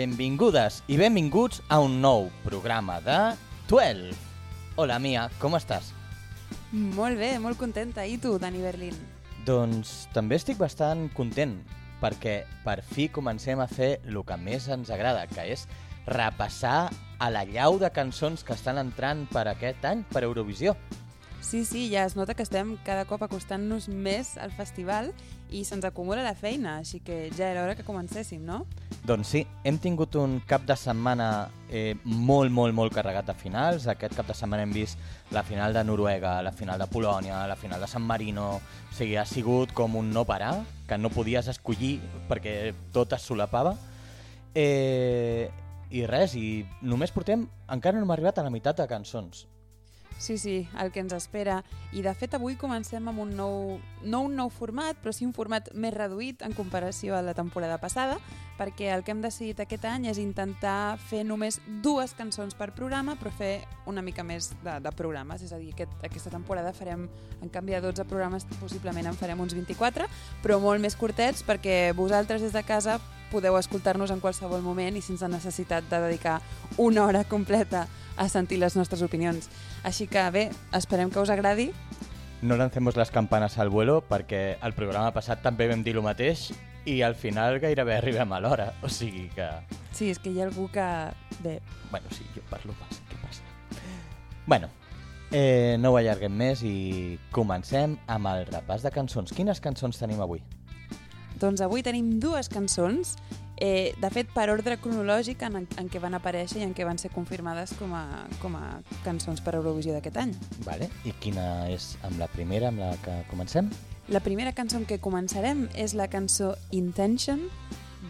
Benvingudes i benvinguts a un nou programa de 12. Hola, Mia, com estàs? Molt bé, molt contenta. I tu, Dani Berlín? Doncs també estic bastant content, perquè per fi comencem a fer el que més ens agrada, que és repassar a la llau de cançons que estan entrant per aquest any per Eurovisió. Sí, sí, ja es nota que estem cada cop acostant-nos més al festival i se'ns acumula la feina, així que ja era hora que comencéssim, no? Doncs sí, hem tingut un cap de setmana eh, molt, molt, molt carregat de finals. Aquest cap de setmana hem vist la final de Noruega, la final de Polònia, la final de San Marino... O sigui, ha sigut com un no parar, que no podies escollir perquè tot es solapava. Eh, I res, i només portem... Encara no hem arribat a la meitat de cançons. Sí, sí, el que ens espera. I de fet avui comencem amb un nou, no un nou format, però sí un format més reduït en comparació a la temporada passada, perquè el que hem decidit aquest any és intentar fer només dues cançons per programa, però fer una mica més de, de programes. És a dir, aquest, aquesta temporada farem, en canvi de 12 programes, possiblement en farem uns 24, però molt més curtets perquè vosaltres des de casa podeu escoltar-nos en qualsevol moment i sense necessitat de dedicar una hora completa a sentir les nostres opinions. Així que bé, esperem que us agradi. No lancemos les campanes al vuelo perquè el programa passat també vam dir el mateix i al final gairebé arribem a l'hora. O sigui que... Sí, és que hi ha algú que... Bé, Bueno, sí, jo parlo massa, què passa? Bueno, eh, no ho allarguem més i comencem amb el repàs de cançons. Quines cançons tenim avui? Doncs avui tenim dues cançons, eh, de fet per ordre cronològic en, en què van aparèixer i en què van ser confirmades com a, com a cançons per Eurovisió d'aquest any. Vale. I quina és amb la primera, amb la que comencem? La primera cançó amb què començarem és la cançó Intention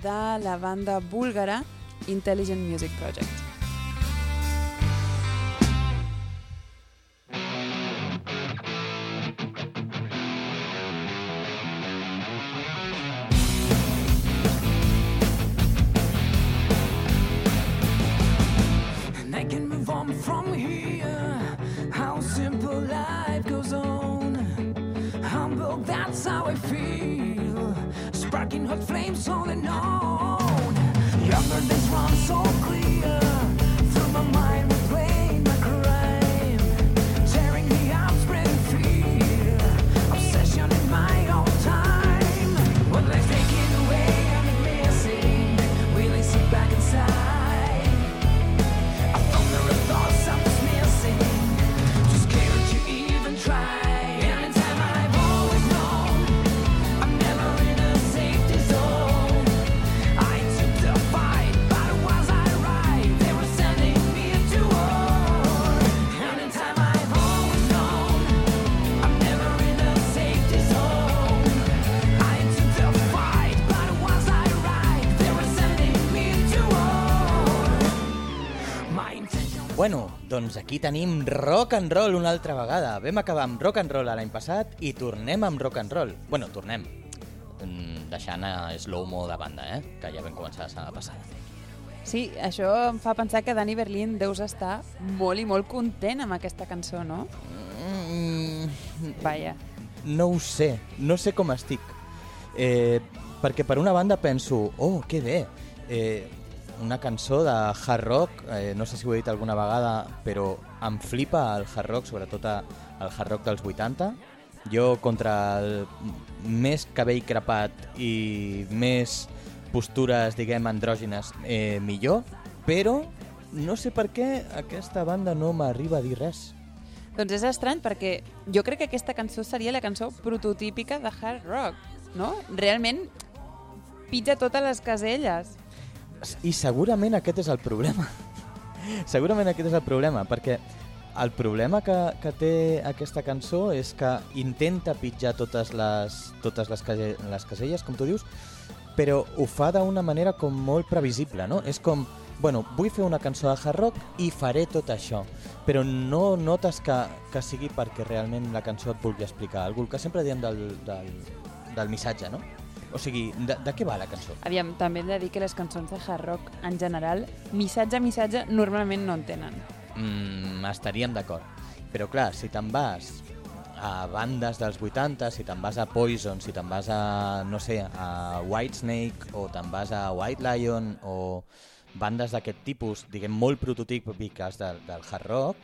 de la banda búlgara Intelligent Music Project. Doncs aquí tenim rock and roll una altra vegada. Vam acabar amb rock and roll l'any passat i tornem amb rock and roll. Bueno, tornem. Mm, deixant a slow-mo de banda, eh? Que ja vam començar la setmana passada. Sí, això em fa pensar que Dani Berlín deus estar molt i molt content amb aquesta cançó, no? Mm, Vaja. no ho sé, no sé com estic. Eh, perquè per una banda penso, oh, que bé, eh, una cançó de hard rock, eh, no sé si ho he dit alguna vegada, però em flipa el hard rock, sobretot el hard rock dels 80. Jo contra el més cabell crepat i més postures, diguem, andrògines, eh, millor, però no sé per què aquesta banda no m'arriba a dir res. Doncs és estrany perquè jo crec que aquesta cançó seria la cançó prototípica de hard rock, no? Realment pitja totes les caselles. I segurament aquest és el problema. segurament aquest és el problema, perquè el problema que, que té aquesta cançó és que intenta pitjar totes les, totes les, case, les caselles, com tu dius, però ho fa d'una manera com molt previsible, no? És com, bueno, vull fer una cançó de hard rock i faré tot això, però no notes que, que sigui perquè realment la cançó et vulgui explicar alguna cosa, el que sempre diem del, del, del missatge, no? O sigui, de, de què va la cançó? Aviam, també hem de dir que les cançons de hard rock, en general, missatge a missatge, normalment no en tenen. mm, estaríem d'acord. Però clar, si te'n vas a bandes dels 80, si te'n vas a Poison, si te'n vas a, no sé, a Whitesnake o te'n vas a White Lion o bandes d'aquest tipus, diguem, molt prototípiques del, del hard rock,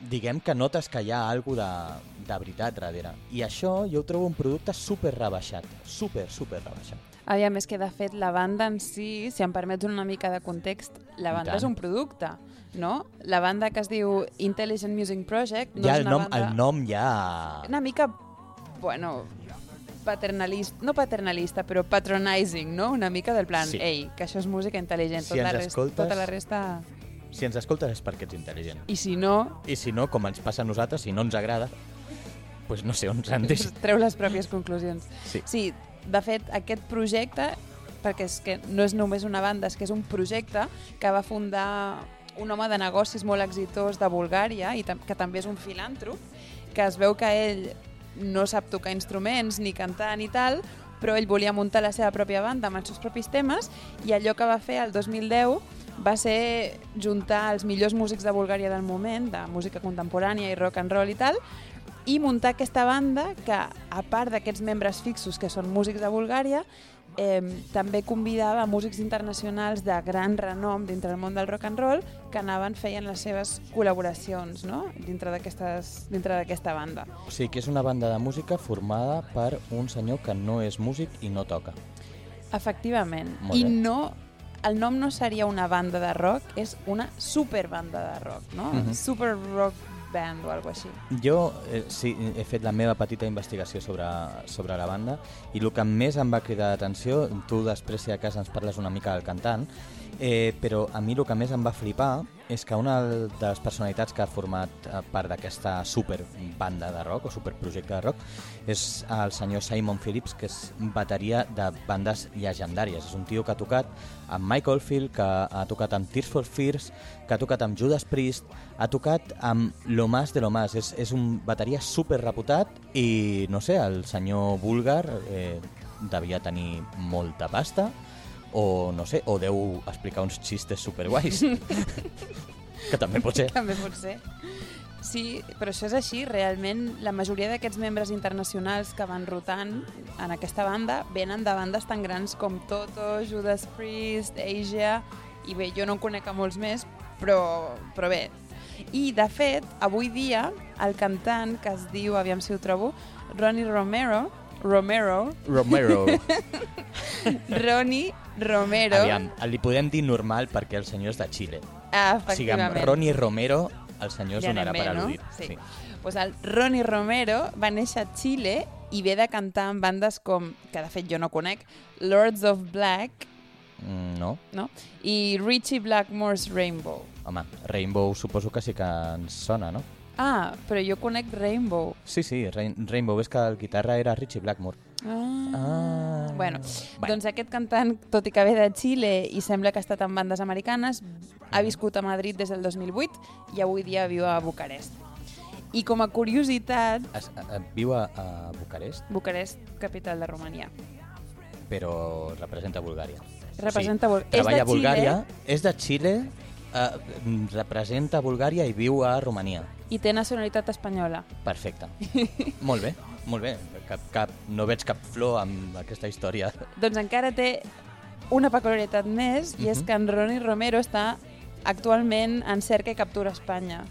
diguem que notes que hi ha alguna de, de veritat darrere. I això jo ho trobo un producte super rebaixat, super, super rebaixat. Aviam, és que de fet la banda en si, si em permets una mica de context, la banda és un producte, no? La banda que es diu Intelligent Music Project no ja és el una nom, banda... el nom ja... Una mica, bueno, paternalista, no paternalista, però patronizing, no? Una mica del plan, Sí. ei, que això és música intel·ligent, Si tota, la resta, escoltes- tota la resta... Si ens escoltes és perquè ets intel·ligent. I si no, I si no, com ens passa a nosaltres, si no ens agrada, pues no sé on s'han deixat. treu les pròpies conclusions. Sí. Sí, de fet, aquest projecte, perquè és que no és només una banda, és que és un projecte que va fundar un home de negocis molt exitós de Bulgària, i que també és un filàntrop, que es veu que ell no sap tocar instruments, ni cantar, ni tal, però ell volia muntar la seva pròpia banda amb els seus propis temes, i allò que va fer el 2010 va ser juntar els millors músics de Bulgària del moment, de música contemporània i rock and roll i tal, i muntar aquesta banda que, a part d'aquests membres fixos que són músics de Bulgària, eh, també convidava músics internacionals de gran renom dintre del món del rock and roll que anaven feien les seves col·laboracions no? dintre d'aquesta banda. O sigui que és una banda de música formada per un senyor que no és músic i no toca. Efectivament. I no el nom no seria una banda de rock, és una superbanda de rock, no? Mhm. Super rock band o alguna així. Jo eh, sí, he fet la meva petita investigació sobre, sobre la banda i el que més em va cridar l'atenció, tu després si a casa ens parles una mica del cantant, eh, però a mi el que més em va flipar és que una de les personalitats que ha format eh, part d'aquesta super banda de rock o superprojecte de rock és el senyor Simon Phillips, que és bateria de bandes llegendàries. És un tio que ha tocat amb Michael Field, que ha tocat amb Tears for Fears, que ha tocat amb Judas Priest, ha tocat amb Lo Más de Lo Más. És, és un bateria super reputat i, no sé, el senyor búlgar eh, devia tenir molta pasta o, no sé, o deu explicar uns xistes superguais. que també pot ser. També pot ser. Sí, però això és així. Realment, la majoria d'aquests membres internacionals que van rotant en aquesta banda venen de bandes tan grans com Toto, Judas Priest, Asia... I bé, jo no en conec a molts més, però, però bé. I, de fet, avui dia, el cantant que es diu, aviam si ho trobo, Ronnie Romero, Romero, Romero. Ronnie Romero, Aviam, li podem dir normal perquè el senyor és de Xile. ah, O sigui, amb efectivament. Ronnie Romero el senyor Ja sonarà anem per bé, no? al·ludit. Sí. Pues el Ronnie Romero va néixer a Xile i ve de cantar en bandes com, que de fet jo no conec, Lords of Black Mm, No? no? i Richie Blackmore's Rainbow. Home, Rainbow suposo que sí que ens sona, no? Ah, però jo conec Rainbow. Sí, sí, Rain Rainbow, és que el guitarra era Richie Blackmore. Ah. Ah. Bueno, Bueno. doncs aquest cantant, tot i que ve de Xile i sembla que ha estat en bandes americanes, ha viscut a Madrid des del 2008 i avui dia viu a Bucarest. I com a curiositat, Es, a, a, viu a, a Bucarest, Bucarest, capital de Romania. però representa Bulgària. Representa Bul- és de treballa a. Bulgària, és de Xile, eh, representa Bulgària i viu a Romania. I té nacionalitat espanyola. Perfecte. molt bé, molt bé. Cap, cap, no veig cap flor amb aquesta història. Doncs encara té una peculiaritat més, i és Mhm. que en Ronnie Romero està actualment en cerca i captura a Espanya.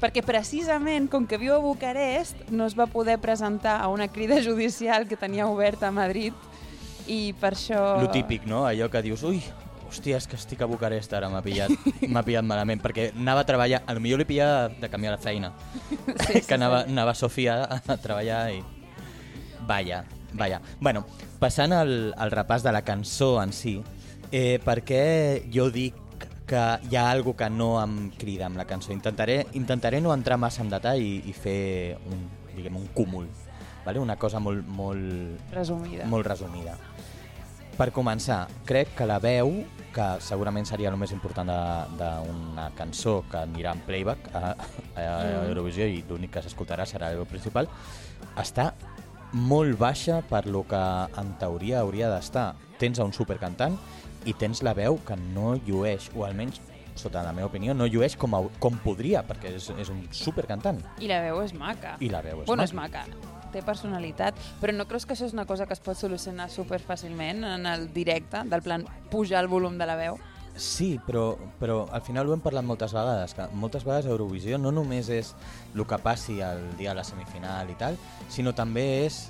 Perquè precisament, com que viu a Bucarest, no es va poder presentar a una crida judicial que tenia oberta a Madrid i per això... Lo típic, no? Allò que dius, ui, hòstia, és que estic a Bucarest ara, m'ha pillat, pillat malament, perquè anava a treballar, a lo millor li pillava de canviar la feina, Sí, sí, que anava, sí. anava a Sofia a treballar i... Vaja, vaja. Bueno, passant al, al repàs de la cançó en si, eh, perquè jo dic que hi ha algo que no em crida amb la cançó. Intentaré, intentaré no entrar massa en detall i, i fer un, diguem, un cúmul, vale? una cosa molt, molt, Resumida. molt resumida. Per començar, crec que la veu, que segurament seria el més important de- d'una cançó que anirà en playback a, a, a Mm. Eurovisió i l'únic que s'escoltarà serà el principal, està molt baixa per lo que en teoria hauria d'estar. Tens a un supercantant i tens la veu que no llueix, o almenys sota la meva opinió, no llueix com, a, com podria, perquè és, és un supercantant. I la veu és maca. I la veu és bueno, maca. és maca. Té personalitat, però no creus que això és una cosa que es pot solucionar super fàcilment en el directe, del plan pujar el volum de la veu? Sí, però, però al final ho hem parlat moltes vegades, que moltes vegades Eurovisió no només és el que passi el dia de la semifinal i tal, sinó també és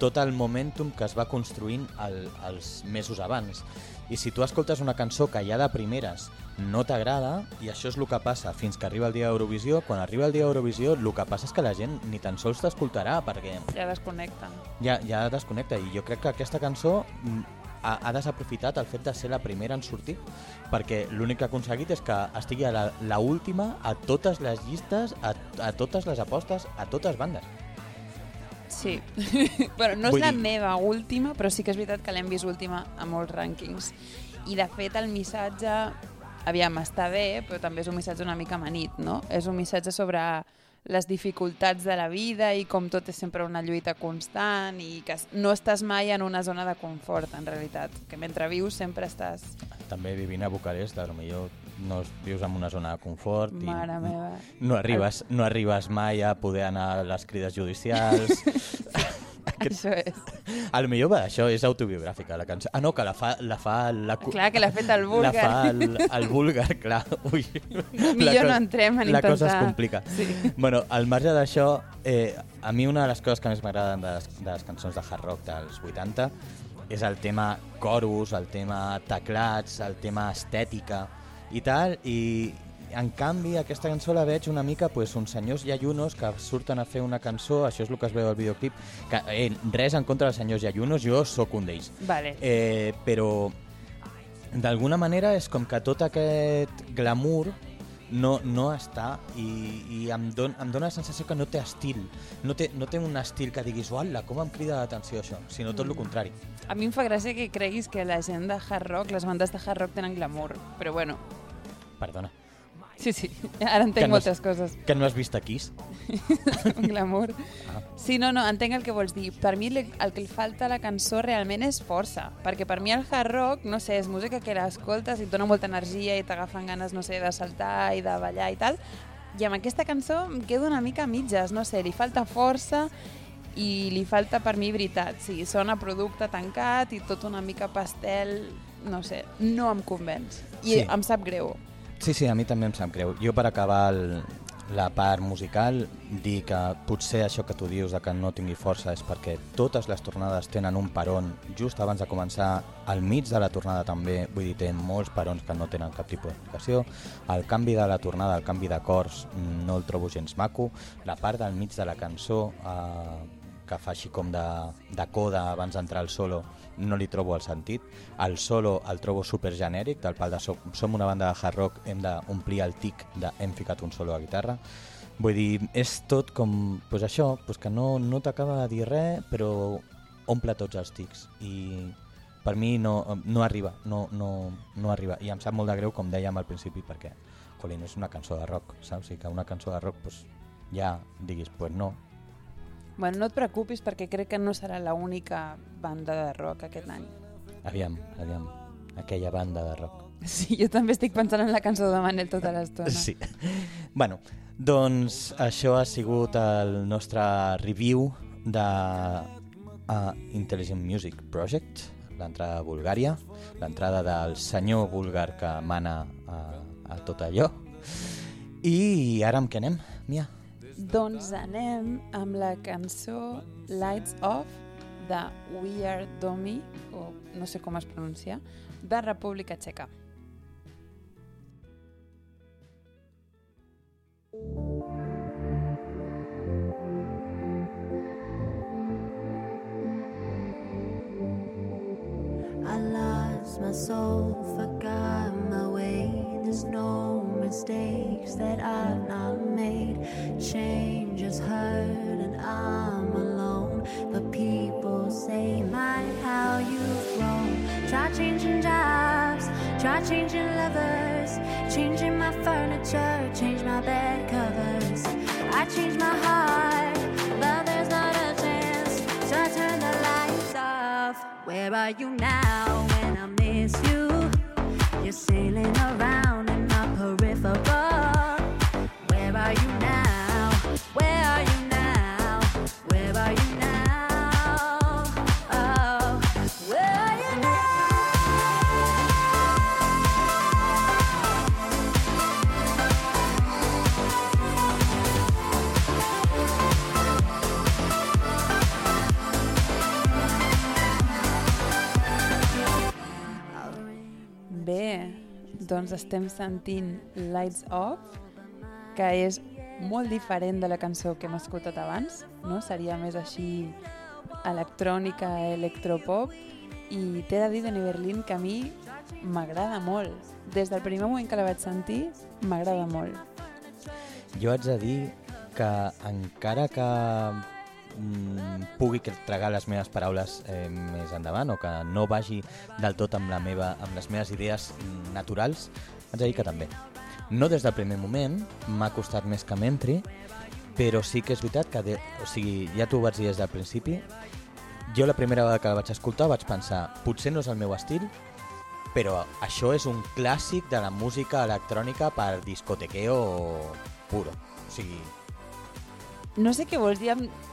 tot el momentum que es va construint el, els mesos abans. I si tu escoltes una cançó que ja de primeres no t'agrada, i això és el que passa fins que arriba el dia d'Eurovisió, quan arriba el dia d'Eurovisió el que passa és que la gent ni tan sols t'escoltarà perquè Ja desconnecten. ja, ja desconnecta i jo crec que aquesta cançó mm, ha, ha desaprofitat el fet de ser la primera en sortir perquè l'únic que ha aconseguit és que estigui a la, la última a totes les llistes, a, a totes les apostes, a totes bandes. Sí. bueno, no és Vull la dir- meva última, però sí que és veritat que l'hem vist última a molts rànquings. I, de fet, el missatge... Aviam, està bé, però també és un missatge una mica amanit, no? És un missatge sobre les dificultats de la vida i com tot és sempre una lluita constant i que no estàs mai en una zona de confort, en realitat. Que mentre vius sempre estàs... També vivint a Bucarest, potser no vius en una zona de confort i Mare meva. no arribes, no arribes mai a poder anar a les crides judicials. Això és. A lo millor va, això és autobiogràfica, la cançó. Ah, no, que la fa... La fa la, Clar que l'ha fet el búlgar. La fa el, el búlgar, clar. Ui. Millor no entrem en La cosa es intentar- complica. Sí. Bueno, al marge d'això, eh, a mi una de les coses que més m'agraden de, les- de les cançons de hard rock dels 80 és el tema chorus, el tema teclats, el tema estètica i tal, i en canvi aquesta cançó la veig una mica pues, uns senyors iaiunos que surten a fer una cançó, això és el que es veu al videoclip, que eh, res en contra dels senyors iaiunos, jo sóc un d'ells. Vale. Eh, però d'alguna manera és com que tot aquest glamour no, no està i, i em, don, em dona la sensació que no té estil. No té, no té un estil que diguis uala, com em crida l'atenció això, sinó tot el contrari. A mi em fa gràcia que creguis que la gent de hard rock, les bandes de hard rock tenen glamour, però bueno, perdona, sí, sí, ara entenc Que no moltes coses. que no has vist Kiss? glamour. Ah. Sí, no, no, entenc el que vols dir. Per mi li- el que li falta a la cançó realment és força, perquè per mi el hard rock, no sé, és música que l'escoltes i et dona molta energia i t'agafen ganes, no sé, de saltar i de ballar i tal, i amb aquesta cançó em quedo una mica a mitges, no sé, li falta força i li falta per mi veritat, sí, sona producte tancat i tot una mica pastel, no sé, no em convenç. I Sí. em sap greu. Sí, sí, a mi també em sap greu. Jo per acabar el, la part musical, dir que potser això que tu dius de que no tingui força és perquè totes les tornades tenen un peron just abans de començar, al mig de la tornada també, vull dir, té molts perons que no tenen cap tipus d'explicació. El canvi de la tornada, el canvi d'acords, no el trobo gens maco. La part del mig de la cançó, eh, que fa així com de, de coda abans d'entrar al solo, no li trobo el sentit. El solo el trobo super genèric, del pal de som, som una banda de hard rock, hem d'omplir el tic de hem ficat un solo de guitarra. Vull dir, és tot com, pues això, pues que no, no t'acaba de dir res, però omple tots els tics. I per mi no, no arriba, no, no, no arriba. I em sap molt de greu, com dèiem al principi, perquè, jolín, és una cançó de rock, saps? I que una cançó de rock, pues, ja diguis, pues no, Bueno, no et preocupis perquè crec que no serà l'única banda de rock aquest any. Aviam, aviam, aquella banda de rock. Sí, jo també estic pensant en la cançó de Manel tota l'estona. Sí. bueno, doncs això ha sigut el nostre review de uh, Intelligent Music Project, l'entrada a Bulgària, l'entrada del senyor búlgar que mana a, a tot allò. I ara amb què anem, Mia? Doncs anem amb la cançó Lights Off de We Are Domi, o no sé com es pronuncia, de República Txeca. I lost my soul, Change has hurt, and I'm alone. But people say, My, how you've grown. Try changing jobs, try changing lovers, changing my furniture, change my bed covers. I changed my heart, but there's not a chance. So I turn the lights off. Where are you now when I miss you? You're sailing around doncs estem sentint Lights Off, que és molt diferent de la cançó que hem escoltat abans, no? Seria més així electrònica, electropop, i t'he de dir, Dani Berlin, que a mi m'agrada molt. Des del primer moment que la vaig sentir, m'agrada molt. Jo haig de dir que encara que mm, pugui tragar les meves paraules eh, més endavant o que no vagi del tot amb, la meva, amb les meves idees naturals, haig de dir que també. No des del primer moment, m'ha costat més que m'entri, però sí que és veritat que, de, o sigui, ja t'ho vaig dir des del principi, jo la primera vegada que la vaig escoltar vaig pensar, potser no és el meu estil, però això és un clàssic de la música electrònica per discotequeo puro. O sigui, No sé què vols dir amb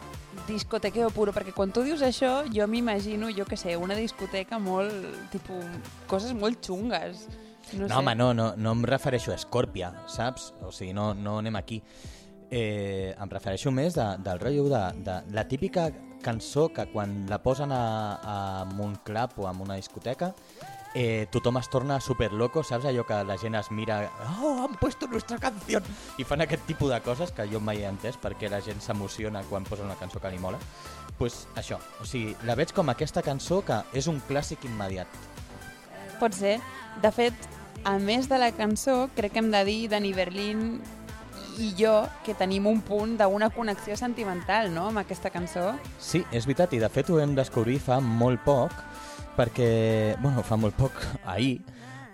discotequeo puro, perquè quan tu dius això, jo m'imagino, jo que sé, una discoteca molt, tipus, coses molt xungues. No, No, sé. home, no, no, no em refereixo a Scorpia, saps? O sigui, no, no anem aquí. Eh, em refereixo més de, del rotllo de, de la típica cançó que quan la posen a, a un club o en una discoteca eh, tothom es torna super loco, saps? Allò que la gent es mira, oh, han puesto nuestra canción, i fan aquest tipus de coses que jo mai he entès perquè la gent s'emociona quan posa una cançó que li mola. pues això, o sigui, la veig com aquesta cançó que és un clàssic immediat. Pot ser. De fet, a més de la cançó, crec que hem de dir Dani Berlin i jo que tenim un punt d'una connexió sentimental, no?, amb aquesta cançó. Sí, és veritat, i de fet ho vam descobrir fa molt poc, perquè, bueno, fa molt poc, ahir,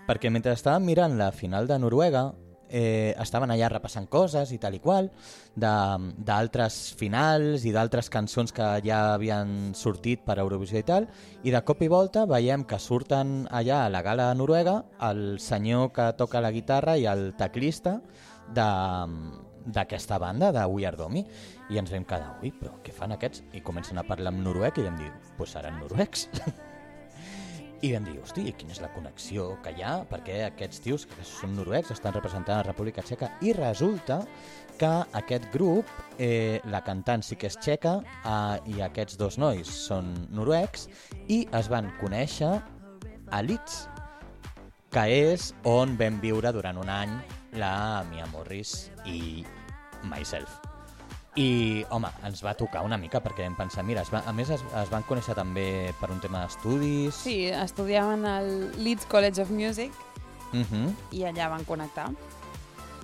perquè mentre estàvem mirant la final de Noruega, eh, estaven allà repassant coses i tal i qual, d'altres finals i d'altres cançons que ja havien sortit per Eurovisió i tal, i de cop i volta veiem que surten allà a la gala de Noruega el senyor que toca la guitarra i el teclista de d'aquesta banda, de We Are Domi, i ens vam quedar, ui, però què fan aquests? I comencen a parlar en noruec i vam dir, doncs pues seran noruecs. I vam dir, hosti, quina és la connexió que hi ha? Perquè aquests tios que són noruecs estan representant la República Txeca i resulta que aquest grup, eh, la cantant sí que és txeca eh, i aquests dos nois són noruecs i es van conèixer a Leeds, que és on vam viure durant un any la Mia Morris i myself. I, home, ens va tocar una mica perquè vam pensar, mira, es va, a més es, es van conèixer també per un tema d'estudis. Sí, estudiaven al Leeds College of Music Uh -huh. i allà van connectar.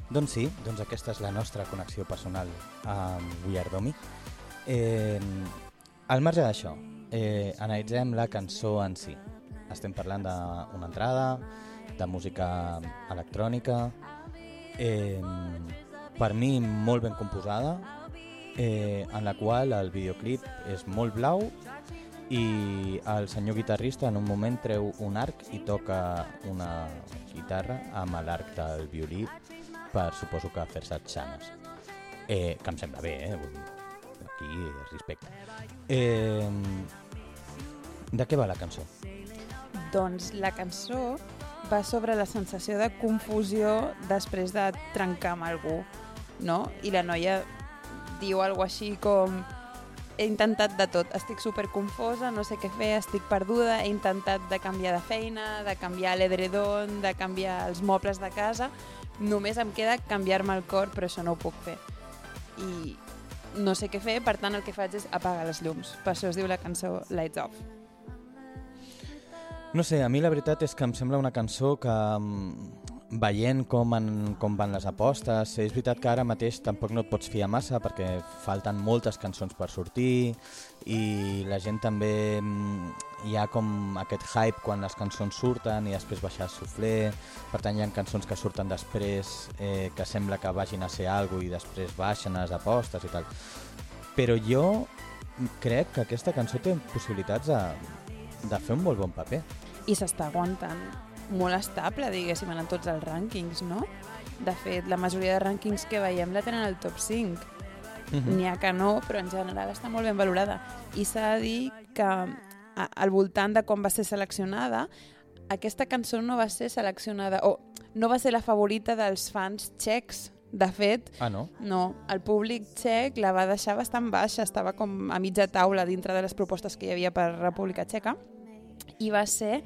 Doncs sí, doncs aquesta és la nostra connexió personal amb We Are Domi. Eh, al marge d'això, eh, analitzem la cançó en si. Estem parlant d'una entrada, de música electrònica, eh, per mi molt ben composada, eh, en la qual el videoclip és molt blau i el senyor guitarrista en un moment treu un arc i toca una guitarra amb l'arc del violí per, suposo que fer-se xanes. Eh, que em sembla bé, eh? Aquí, respecte. Eh, de què va la cançó? Doncs la cançó va sobre la sensació de confusió després de trencar amb algú, no? I la noia diu alguna així com he intentat de tot, estic super confosa, no sé què fer, estic perduda, he intentat de canviar de feina, de canviar l'edredon, de canviar els mobles de casa, només em queda canviar-me el cor, però això no ho puc fer. I no sé què fer, per tant el que faig és apagar les llums. Per això es diu la cançó Lights Off. No sé, a mi la veritat és que em sembla una cançó que mm, veient com, en, com van les apostes, és veritat que ara mateix tampoc no et pots fiar massa perquè falten moltes cançons per sortir i la gent també mm, hi ha com aquest hype quan les cançons surten i després baixar el suflé, per tant hi ha cançons que surten després eh, que sembla que vagin a ser alguna i després baixen les apostes i tal. Però jo crec que aquesta cançó té possibilitats de, de fer un molt bon paper. i s'està aguantant molt estable, diguéssim, en tots els rànquings, no? De fet, la majoria de rànquings que veiem la tenen al top 5. Mhm. N'hi ha que no, però en general està molt ben valorada. I s'ha de dir que a- al voltant de com va ser seleccionada, aquesta cançó no va ser seleccionada, o no va ser la favorita dels fans txecs. De fet, Ah, no? no, el públic txec la va deixar bastant baixa, estava com a mitja taula dintre de les propostes que hi havia per República Txeca i va ser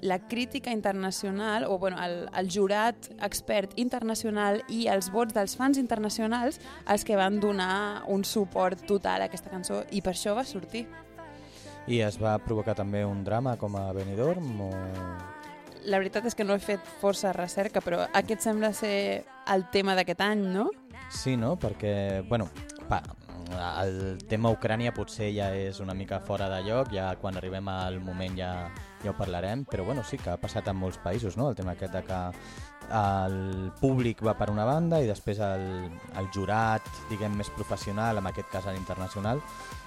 la crítica internacional, o bueno, el, el jurat expert internacional i els vots dels fans internacionals els que van donar un suport total a aquesta cançó i per això va sortir. I es va provocar també un drama com a Benidorm o... La veritat és que no he fet força recerca, però aquest sembla ser el tema d'aquest any, no? Sí, no? Perquè, bueno, pa, el tema Ucrània potser ja és una mica fora de lloc, ja quan arribem al moment ja, ja ho parlarem, però bueno, sí que ha passat en molts països, no? El tema aquest de que el públic va per una banda i després el, el jurat, diguem, més professional, en aquest cas l'internacional,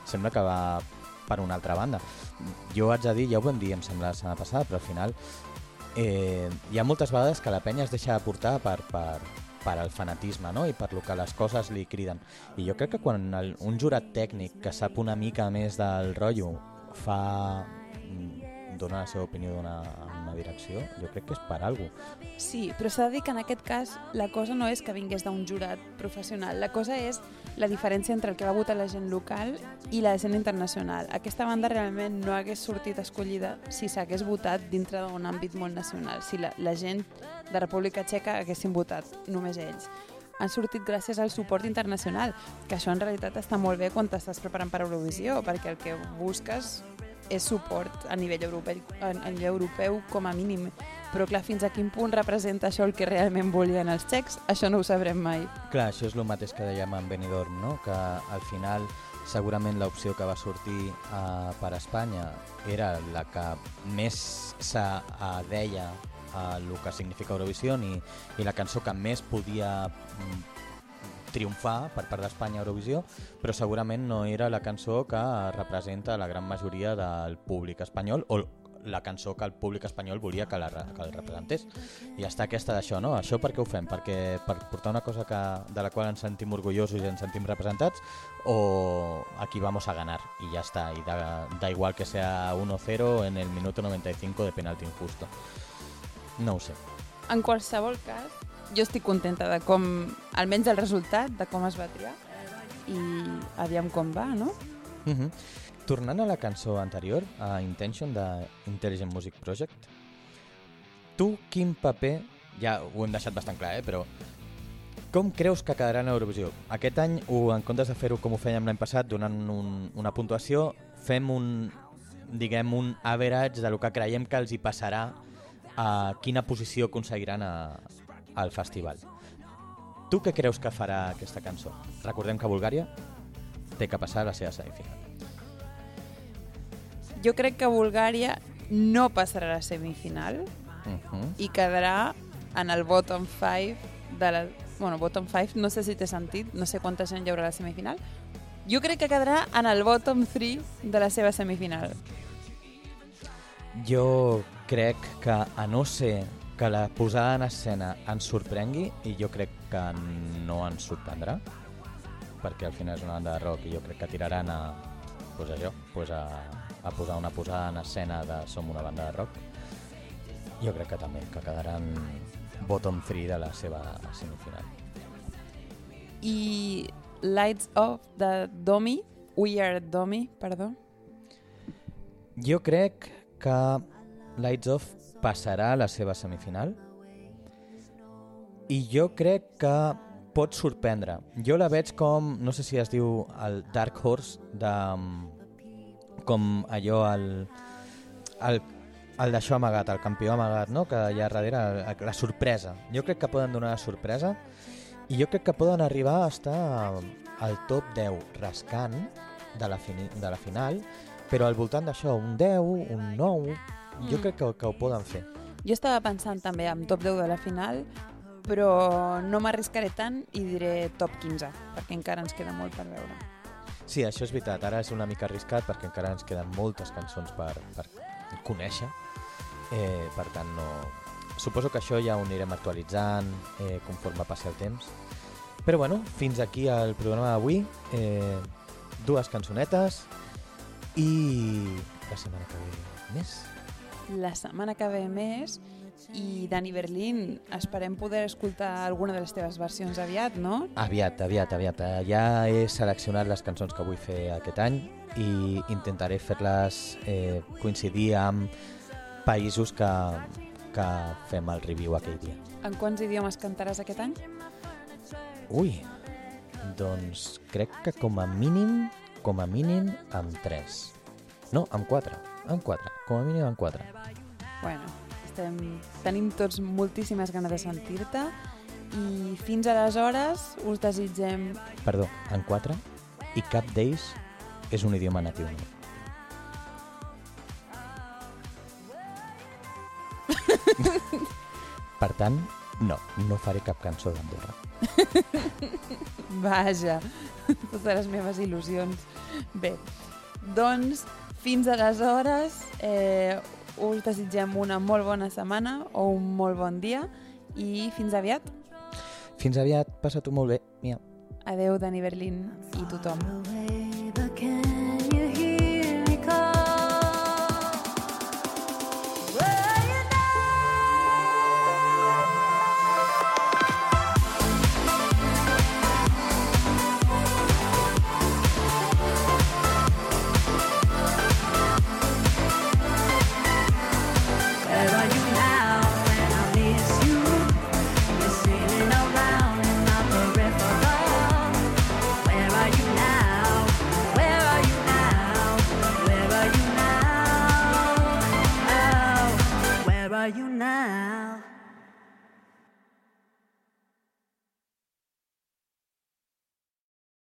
sembla que va per una altra banda. Jo haig de dir, ja ho vam dir, em sembla, la setmana passada, però al final eh, hi ha moltes vegades que la penya es deixa portar per, per, per al fanatisme no? i per lo que les coses li criden. I jo crec que quan el, un jurat tècnic que sap una mica més del rotllo fa dona la seva opinió d'una una direcció, jo crec que és per algú. Sí, però s'ha de dir que en aquest cas la cosa no és que vingués d'un jurat professional, la cosa és la diferència entre el que va votar la gent local i la gent internacional. Aquesta banda realment no hagués sortit escollida si s'hagués votat dintre d'un àmbit molt nacional, si la, la gent de República Txeca haguessin votat només ells han sortit gràcies al suport internacional, que això en realitat està molt bé quan t'estàs preparant per Eurovisió, perquè el que busques és suport a nivell europeu, a nivell europeu com a mínim. Però clar, fins a quin punt representa això el que realment volien els xecs, això no ho sabrem mai. Clar, això és el mateix que dèiem en Benidorm, no? que al final segurament l'opció que va sortir uh, per Espanya era la que més s'adeia a el que significa Eurovisió i, i la cançó que més podia mm, triomfar per part d'Espanya a Eurovisió, però segurament no era la cançó que representa la gran majoria del públic espanyol o la cançó que el públic espanyol volia que, la, que el representés. I està aquesta d'això, no? Això per què ho fem? Perquè per portar una cosa que, de la qual ens sentim orgullosos i ens sentim representats o aquí vamos a ganar i ja està. I da, da igual que sea 1-0 en el minuto 95 de penalti injusto. No ho sé. En qualsevol cas, jo estic contenta de com, almenys el resultat, de com es va triar i aviam com va, no? Uh -huh. Tornant a la cançó anterior, a Intention de Intelligent Music Project, tu quin paper, ja ho hem deixat bastant clar, eh, però com creus que quedarà en Eurovisió? Aquest any, ho, en comptes de fer-ho com ho fèiem l'any passat, donant un, una puntuació, fem un, diguem, un average de lo que creiem que els hi passarà a quina posició aconseguiran a, al festival. Tu què creus que farà aquesta cançó? Recordem que Bulgària té que passar a la seva semifinal. Jo crec que Bulgària no passarà a la semifinal Uh -huh. i quedarà en el bottom 5 de la... Bueno, bottom 5, no sé si té sentit, no sé quanta gent hi haurà a la semifinal. Jo crec que quedarà en el bottom 3 de la seva semifinal. Jo crec que, a no ser que la posada en escena ens sorprengui, i jo crec que no ens sorprendrà, perquè al final és una banda de rock i jo crec que tiraran a, pues allò, pues a, a posar una posada en escena de Som una banda de rock, jo crec que també, que quedaran bottom 3 de la seva semifinal. I Lights Off de Domi, We Are Domi, perdó. Jo crec que Lights Off passarà a la seva semifinal i jo crec que pot sorprendre. Jo la veig com, no sé si es diu el Dark Horse, de, com allò, el, el, el d'això amagat, el campió amagat, no? que hi ha darrere, la, la sorpresa. Jo crec que poden donar la sorpresa i jo crec que poden arribar a estar al top 10 rascant de la, fini, de la final, però al voltant d'això, un 10, un 9, jo Mm. crec que, que ho poden fer. Jo estava pensant també en top 10 de la final, però no m'arriscaré tant i diré top 15, perquè encara ens queda molt per veure. Sí, això és veritat. Ara és una mica arriscat perquè encara ens queden moltes cançons per, per conèixer. Eh, per tant, no... Suposo que això ja ho anirem actualitzant eh, conforme passi el temps. Però bueno, fins aquí el programa d'avui. Eh, dues cançonetes i la setmana que ve més. La setmana que ve més i Dani Berlín, esperem poder escoltar alguna de les teves versions aviat, no? Aviat, aviat, aviat. Eh, Ja he seleccionat les cançons que vull fer aquest any i intentaré fer-les eh, coincidir amb països que, que fem el review aquell dia. En quants idiomes cantaràs aquest any? Ui, doncs crec que com a mínim, com a mínim amb 3. No, amb 4. Amb 4. Com a mínim amb 4. Bueno, estem, tenim tots moltíssimes ganes de sentir-te i fins aleshores us desitgem... Perdó, en 4 i cap d'ells és un idioma natiu. per tant, no, no faré cap cançó d'Andorra. Vaja, totes les meves il·lusions. Bé, doncs fins aleshores eh, us desitgem una molt bona setmana o un molt bon dia i fins aviat. Fins aviat, passa-t'ho molt bé. Mia. Adeu, Dani Berlín i tothom. away, ஆனா